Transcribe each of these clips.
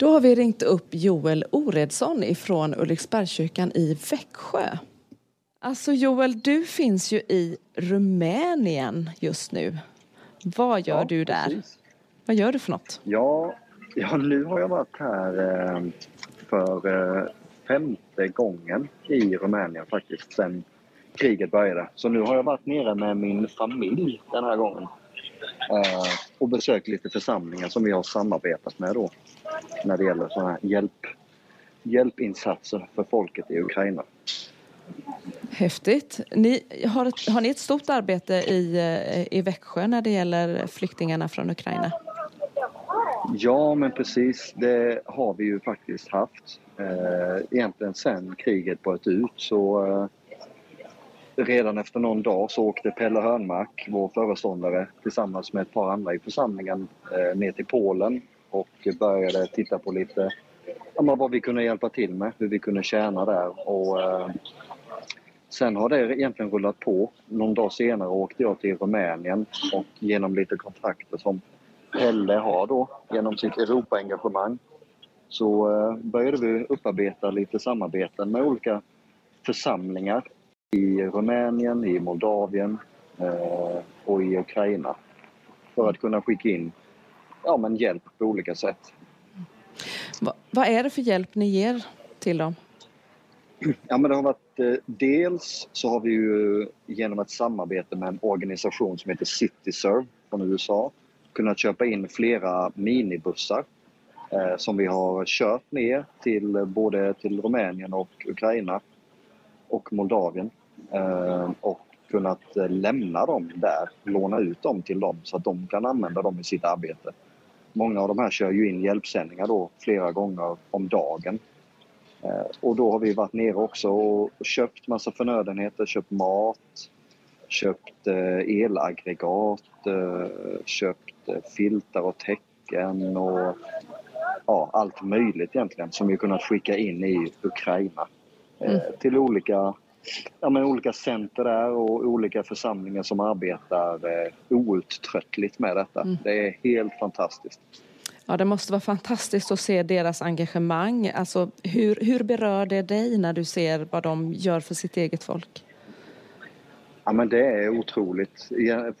Då har vi ringt upp Joel Oredsson ifrån Ulriksbergskyrkan i Växjö. Alltså Joel, du finns ju i Rumänien just nu. Vad gör Ja, du där? precis. Vad gör du för något? Ja, ja, nu har jag varit här eh, för eh, femte gången i Rumänien faktiskt sen kriget började. Så nu har jag varit nere med min familj den här gången. Och besökt lite församlingar som vi har samarbetat med då. När det gäller sådana här hjälp, hjälpinsatser för folket i Ukraina. Häftigt. Ni, har, har ni ett stort arbete i, eh, i Växjö när det gäller flyktingarna från Ukraina? Ja, men precis. Det har vi ju faktiskt haft. Eh, egentligen sen kriget bröt ut så eh, redan efter någon dag så åkte Pelle Hörnmark, vår föreståndare, tillsammans med ett par andra i församlingen eh, ner till Polen och började titta på lite ja, vad vi kunde hjälpa till med, hur vi kunde tjäna där. Och, eh, sen har det egentligen rullat på. Någon dag senare åkte jag till Rumänien och genom lite kontakter som Pelle har då genom sitt Europaengagemang så eh, började vi upparbeta lite samarbeten med olika församlingar i Rumänien, i Moldavien eh, och i Ukraina för att kunna skicka in ja, men hjälp på olika sätt. Va, vad är det för hjälp ni ger till dem? Ja, men det har varit, eh, dels så har vi ju genom ett samarbete med en organisation som heter CityServe från USA kunnat köpa in flera minibussar eh, som vi har kört ner till eh, både till Rumänien och Ukraina och Moldavien eh, och kunnat eh, lämna dem där, låna ut dem till dem så att de kan använda dem i sitt arbete. Många av de här kör ju in hjälpsändningar då flera gånger om dagen eh, Och då har vi varit nere också och köpt massa förnödenheter, köpt mat, köpt elaggregat, köpt filtar och täcken och ja, allt möjligt egentligen som vi kunnat skicka in i Ukraina. Eh, Mm. Till olika, ja, men olika center där och olika församlingar som arbetar eh, outtröttligt med detta. Mm. Det är helt fantastiskt. Ja, det måste vara fantastiskt att se deras engagemang. Alltså, hur, hur berör det dig när du ser vad de gör för sitt eget folk? Ja, men det är otroligt.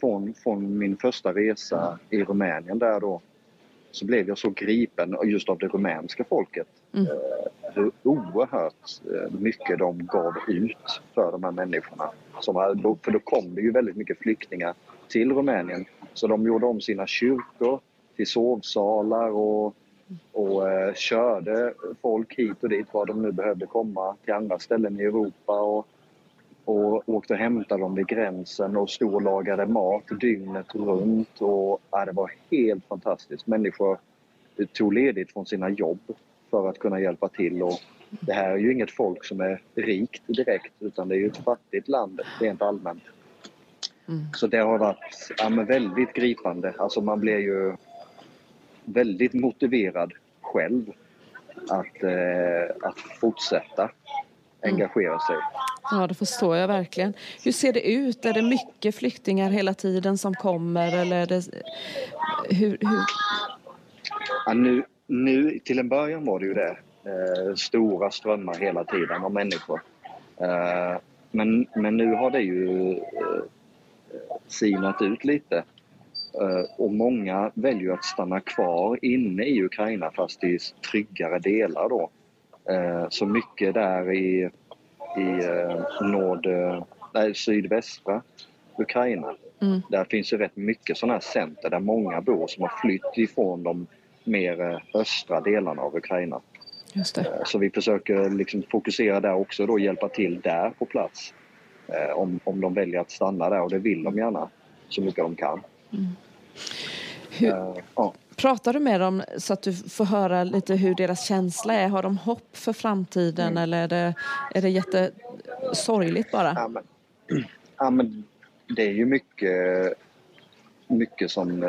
Från, från min första resa i Rumänien där då så blev jag så gripen just av det rumänska folket. Mm. Eh, hur oerhört eh, mycket de gav ut för de här människorna. Som, för då kom det ju väldigt mycket flyktingar till Rumänien. Så de gjorde om sina kyrkor till sovsalar och, och eh, körde folk hit och dit var de nu behövde komma till andra ställen i Europa. Och, och åkte och hämtade dem vid gränsen och stod och lagade mat dygnet runt. Och, ja, det var helt fantastiskt. Människor eh, tog ledigt från sina jobb för att kunna hjälpa till. Och det här är ju inget folk som är rikt direkt utan det är ju ett fattigt land rent allmänt. Mm. Så det har varit ja, väldigt gripande. Alltså man blir ju väldigt motiverad själv att, eh, att fortsätta engagera sig. Ja, det förstår jag verkligen. Hur ser det ut? Är det mycket flyktingar hela tiden som kommer? Eller det... hur, hur... Ja, nu, nu, till en början var det ju det. Eh, stora strömmar hela tiden av människor. Eh, men, men nu har det ju eh, sinat ut lite. Eh, och många väljer att stanna kvar inne i Ukraina fast i tryggare delar då. Eh, så mycket där i, i eh, nord, nej, sydvästra Ukraina Mm. där finns ju rätt mycket sådana här center där många bor som har flytt ifrån de mer eh, östra delarna av Ukraina. Eh, Så vi försöker liksom fokusera där också och hjälpa till där på plats. Eh, Om, om de väljer att stanna där och det vill de gärna så mycket de kan. Hur, Eh, Ja. pratar du med dem så att du får höra lite hur deras känsla är? Har de hopp för framtiden Mm. eller är det, är det jättesorgligt bara? Ja, men, ja, men det är ju mycket, mycket som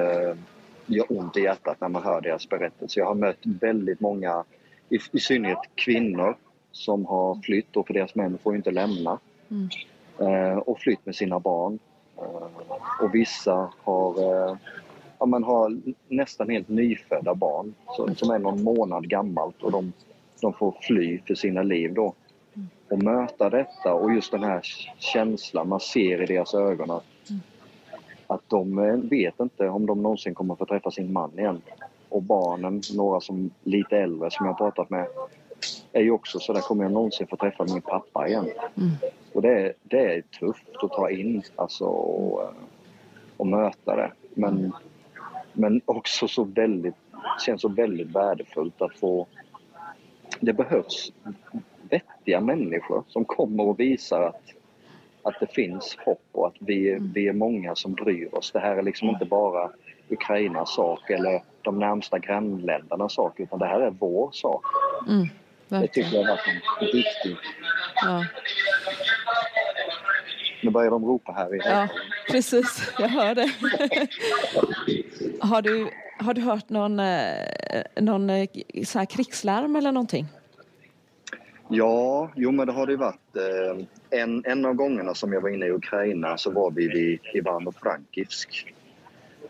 gör ont i hjärtat när man hör deras berättelser. Jag har mött väldigt många, i, i synnerhet kvinnor, som har flytt och för deras män får ju inte lämna. Mm. Eh, och flytt med sina barn. Eh, och vissa har eh, ja, man har nästan helt nyfödda barn så, som är någon månad gammalt och de, de får fly för sina liv då. Och möta detta och just den här känslan man ser i deras ögon att, att de eh, vet inte om de någonsin kommer få träffa sin man igen. Och barnen, några som lite äldre som jag har pratat med, är ju också så där kommer jag någonsin få träffa min pappa igen. Mm. Och det, är- det är tufft att ta in alltså, och, eh, och möta det. Men, men också så väldigt, känns så väldigt värdefullt att få... Det behövs vettiga människor som kommer och visar att, att det finns hopp och att vi, vi är många som bryr oss. Det här är liksom inte bara Ukrainas sak eller de närmsta grannländernas sak utan det här är vår sak. Mm. Det tycker jag har varit en viktig... Ja. Nu börjar de ropa här i ja, precis. Jag hör det. har, du, har du hört någon, eh, någon eh, så här krigslarm eller någonting? Ja, jo men det har det varit. Eh, en, en av gångerna som jag var inne i Ukraina så var vi vid Ivano-Frankivsk.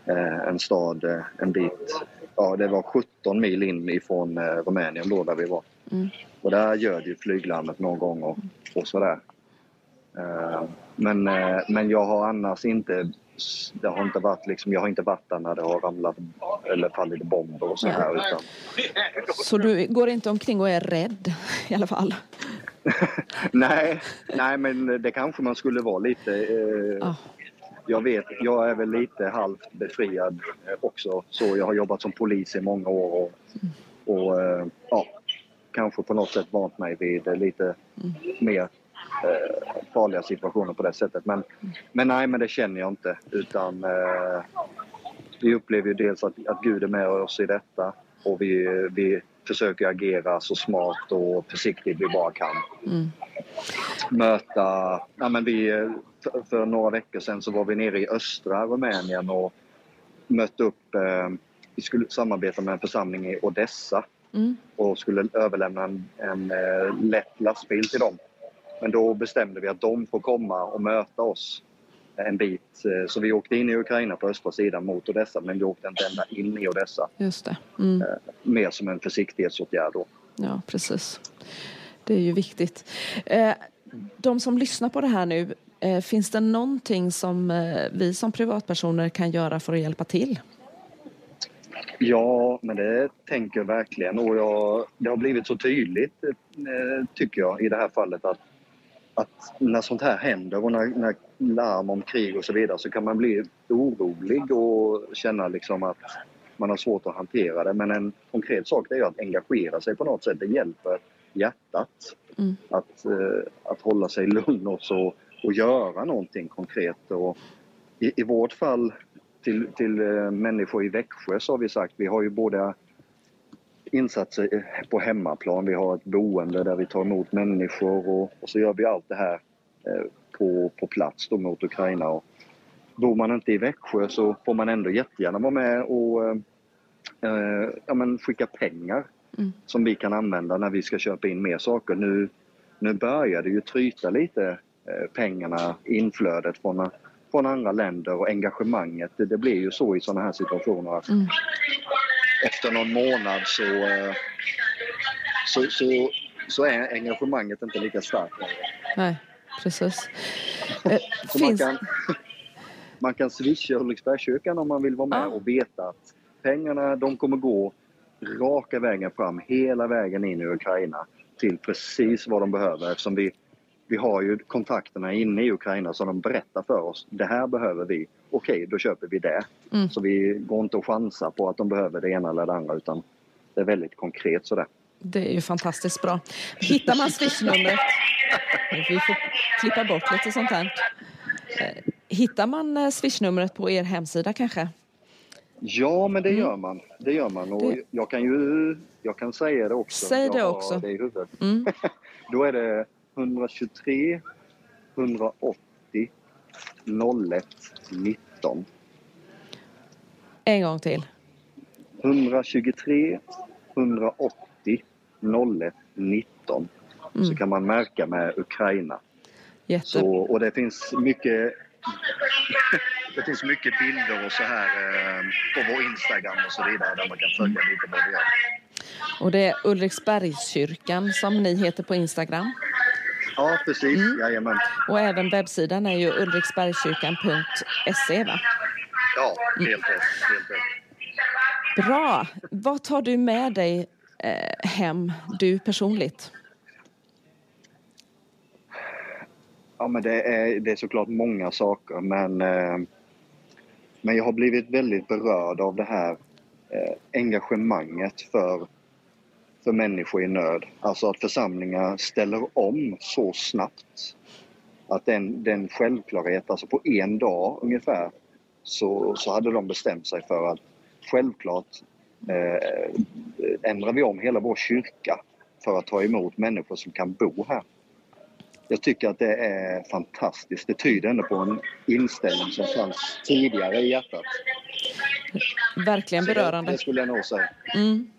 Eh, en stad eh, en bit, ja det var 17 mil in ifrån Rumänien då där vi var. Mm. Och där gör ju flyglarmet någon gång och, och sådär. Men, men jag har annars inte, det har inte varit liksom, jag har inte varit där när det har ramlat eller fallit bomber och så här utan Så du går inte omkring och är rädd i alla fall? nej, nej, men det kanske man skulle vara lite. Eh, Ja. Jag vet, jag är väl lite halvt befriad eh, också. Så jag har jobbat som polis i många år och, och eh, ja, kanske på något sätt vant mig vid lite mer eh, farliga situationer på det sättet. Men, men nej, men det känner jag inte. Utan eh, vi upplever ju dels att, att Gud är med oss i detta och vi, vi försöker agera så smart och försiktigt vi bara kan Mm. möta... Ja, men vi, för, några veckor sedan så var vi nere i östra Rumänien och mötte upp... Eh, vi skulle samarbeta med en församling i Odessa Mm. och skulle överlämna en, en eh, lätt lastbil till dem. Men då bestämde vi att de får komma och möta oss en bit. Eh, Så vi åkte in i Ukraina på östra sidan mot Odessa men vi åkte inte ända in i Odessa. Just det. Mm. Mer som en försiktighetsåtgärd då. Ja, precis. Det är ju viktigt. Eh, De som lyssnar på det här nu, eh, finns det någonting som eh, vi som privatpersoner kan göra för att hjälpa till? Ja, men det tänker jag verkligen. Och jag, det har blivit så tydligt, eh, tycker jag, i det här fallet att, att när sånt här händer och när, när larm om krig och så vidare så kan man bli orolig och känna liksom att man har svårt att hantera det. Men en konkret sak är ju att engagera sig på något sätt. Det hjälper hjärtat Mm. att, eh, att hålla sig lugn och, så, och göra någonting konkret. Och i, I vårt fall till, till eh, människor i Växjö så har vi sagt vi har ju både insatser på hemmaplan, vi har ett boende där vi tar emot människor och, och så gör vi allt det här eh, på, på plats då mot Ukraina. Och bor man inte i Växjö så får man ändå jättegärna vara med och eh, eh, ja, men skicka pengar Mm. som vi kan använda när vi ska köpa in mer saker. Nu, nu börjar det ju tryta lite eh, pengarna, inflödet från, från andra länder och engagemanget. Det, det blir ju så i sådana här situationer att Mm. Efter någon månad så, eh, så, så, så är engagemanget inte lika starkt längre. Nej, precis. Eh, Så man finns... kan, man kan swisha Ulriksbergskyrkan om man vill vara med Ah. och veta att pengarna de kommer gå raka vägen fram, hela vägen in i Ukraina till precis vad de behöver eftersom vi, vi har ju kontakterna inne i Ukraina som de berättar för oss. Det här behöver vi. Okej, då köper vi det. Mm. Så vi går inte att chansa på att de behöver det ena eller det andra utan det är väldigt konkret sådär. Det är ju fantastiskt bra. Hittar man swishnumret... Vi får klippa bort lite sånt här. Eh, Hittar man eh, swishnumret på er hemsida kanske? Ja, men det Mm. gör man. Det gör man. Och Det- jag kan ju jag kan säga det också. Säg det också. det i huvudet. Mm. Då är det 123 180 01 19. En gång till. 123 180 01 19. Så Mm. kan man märka med Ukraina. Jätte... Så, och det finns mycket det finns mycket bilder och så här eh, på vår Instagram och så vidare där man kan följa lite vad vi gör. Och det är Ulriksbergskyrkan som ni heter på Instagram. Ja, precis. Mm. Jajamän. Och även webbsidan är ju ulriksbergskyrkan.se va? Ja, helt rätt. Helt rätt. Bra! Vad tar du med dig eh, hem, du personligt? Ja, men det är, det är såklart många saker, men, eh, men jag har blivit väldigt berörd av det här eh, engagemanget för, för människor i nöd. Alltså att församlingar ställer om så snabbt. Att den, den självklarhet, alltså på en dag ungefär, så, så hade de bestämt sig för att självklart eh, ändrar vi om hela vår kyrka för att ta emot människor som kan bo här. Jag tycker att det är fantastiskt. Det tyder ändå på en inställning som fanns tidigare i hjärtat. Verkligen berörande. Det, det skulle jag nog säga. Mm.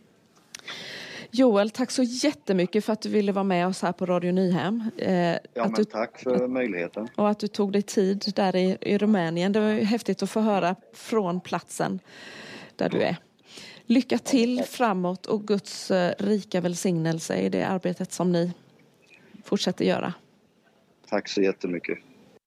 Joel, tack så jättemycket för att du ville vara med oss här på Radio Nyhem. Eh, ja, men du, tack för möjligheten. Och att du tog dig tid där i, i Rumänien. Det var häftigt att få höra från platsen där du är. Lycka till framåt och Guds eh, rika välsignelse i det arbetet som ni fortsätter göra. Tack så jättemycket.